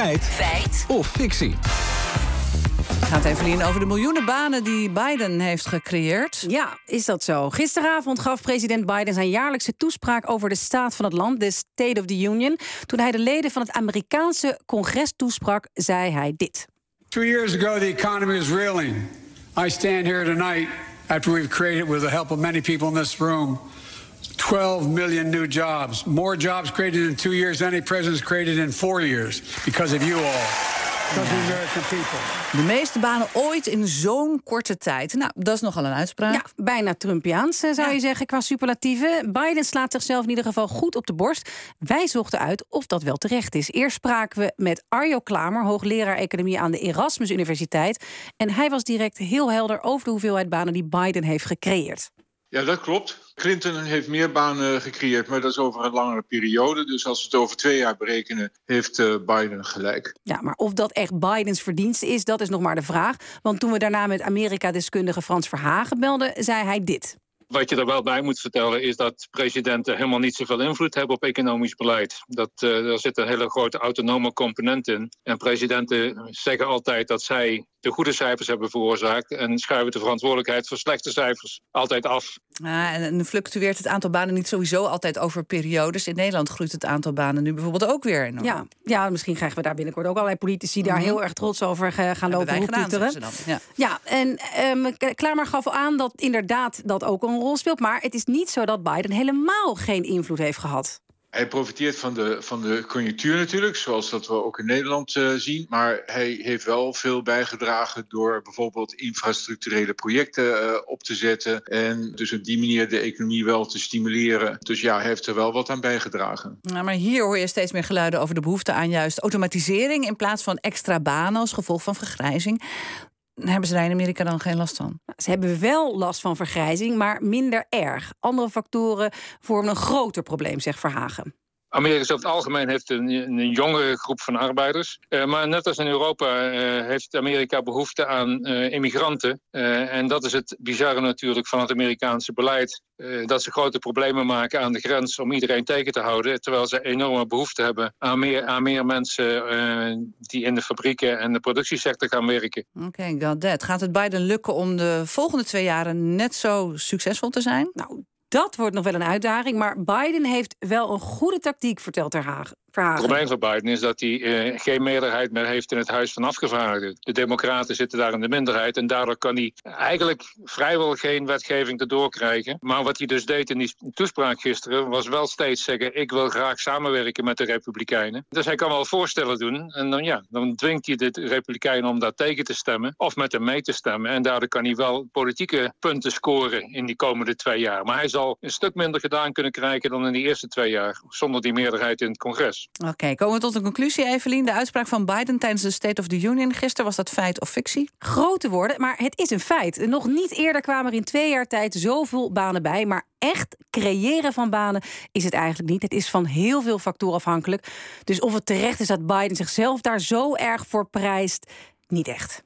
Feit. Feit. Of fictie. Gaat Evelien over de miljoenen banen die Biden heeft gecreëerd. Ja, is dat zo? Gisteravond gaf president Biden zijn jaarlijkse toespraak over de staat van het land, de State of the Union. Toen hij de leden van het Amerikaanse congres toesprak, zei hij dit. Two years ago, the economy was reeling. I stand here tonight after we've created, with the help of many people in this room, 12 million new jobs. More jobs created in two years than any president's created in four years because of you all. Because of the American people. De meeste banen ooit in zo'n korte tijd. Nou, dat is nogal een uitspraak. Ja, bijna Trumpiaans eh, zou Ja. je zeggen qua superlatieven. Biden slaat zichzelf in ieder geval goed op de borst. Wij zochten uit of dat wel terecht is. Eerst spraken we met Arjo Klamer, hoogleraar economie aan de Erasmus Universiteit. En hij was direct heel helder over de hoeveelheid banen die Biden heeft gecreëerd. Ja, dat klopt. Clinton heeft meer banen gecreëerd, maar dat is over een langere periode. Dus als we het over twee jaar berekenen, heeft eh, Biden gelijk. Ja, maar of dat echt Bidens verdienste is, dat is nog maar de vraag. Want toen we daarna met Amerika-deskundige Frans Verhagen belden, zei hij dit. Wat je er wel bij moet vertellen is dat presidenten helemaal niet zoveel invloed hebben op economisch beleid. Dat, eh, er zit een hele grote autonome component in. En presidenten zeggen altijd dat zij de goede cijfers hebben veroorzaakt en schuiven de verantwoordelijkheid voor slechte cijfers altijd af. Ja, en, fluctueert het aantal banen niet sowieso altijd over periodes. In Nederland groeit het aantal banen nu bijvoorbeeld ook weer enorm. Ja, ja, misschien krijgen we daar binnenkort ook allerlei politici daar heel erg trots over gaan lopen Mhm. Hebben wij gedaan, ze dan. Ja. Ja, en ehm Klamer gaf al aan dat inderdaad dat ook een rol speelt. Maar het is niet zo dat Biden helemaal geen invloed heeft gehad. Hij profiteert van de, van de conjunctuur natuurlijk, zoals dat we ook in Nederland eh, zien. Maar hij heeft wel veel bijgedragen door bijvoorbeeld infrastructurele projecten eh, op te zetten. En dus op die manier de economie wel te stimuleren. Dus ja, hij heeft er wel wat aan bijgedragen. Nou, maar hier hoor je steeds meer geluiden over de behoefte aan juist automatisering in plaats van extra banen als gevolg van vergrijzing. Hebben ze daar in Amerika dan geen last van? Ze hebben wel last van vergrijzing, maar minder erg. Andere factoren vormen een groter probleem, zegt Verhagen. Amerika over het algemeen heeft een, een jongere groep van arbeiders. Eh, maar net als in Europa eh, heeft Amerika behoefte aan eh, immigranten. Eh, en dat is het bizarre natuurlijk van het Amerikaanse beleid. eh, dat ze grote problemen maken aan de grens om iedereen tegen te houden. Terwijl ze enorme behoefte hebben aan meer, aan meer mensen eh, die in de fabrieken en de productiesector gaan werken. Oké, got that. Gaat het Biden lukken om de volgende twee jaren net zo succesvol te zijn? Nou, dat wordt nog wel een uitdaging. Maar Biden heeft wel een goede tactiek, vertelt Ter Het probleem van Biden is dat hij eh, geen meerderheid meer heeft in het Huis van Afgevaardigden. De Democraten zitten daar in de minderheid en daardoor kan hij eigenlijk vrijwel geen wetgeving erdoor krijgen. Maar wat hij dus deed in die toespraak gisteren was wel steeds zeggen: ik wil graag samenwerken met de Republikeinen. Dus hij kan wel voorstellen doen en dan, ja, dan dwingt hij de Republikeinen om daar tegen te stemmen of met hem mee te stemmen. En daardoor kan hij wel politieke punten scoren in die komende twee jaar. Maar hij zal een stuk minder gedaan kunnen krijgen dan in die eerste twee jaar zonder die meerderheid in het congres. Oké, komen we tot een conclusie, Evelien. De uitspraak van Biden tijdens de State of the Union gisteren, was dat feit of fictie? Grote woorden, maar het is een feit. Nog niet eerder kwamen er in twee jaar tijd zoveel banen bij. Maar echt creëren van banen is het eigenlijk niet. Het is van heel veel factoren afhankelijk. Dus of het terecht is dat Biden zichzelf daar zo erg voor prijst, niet echt.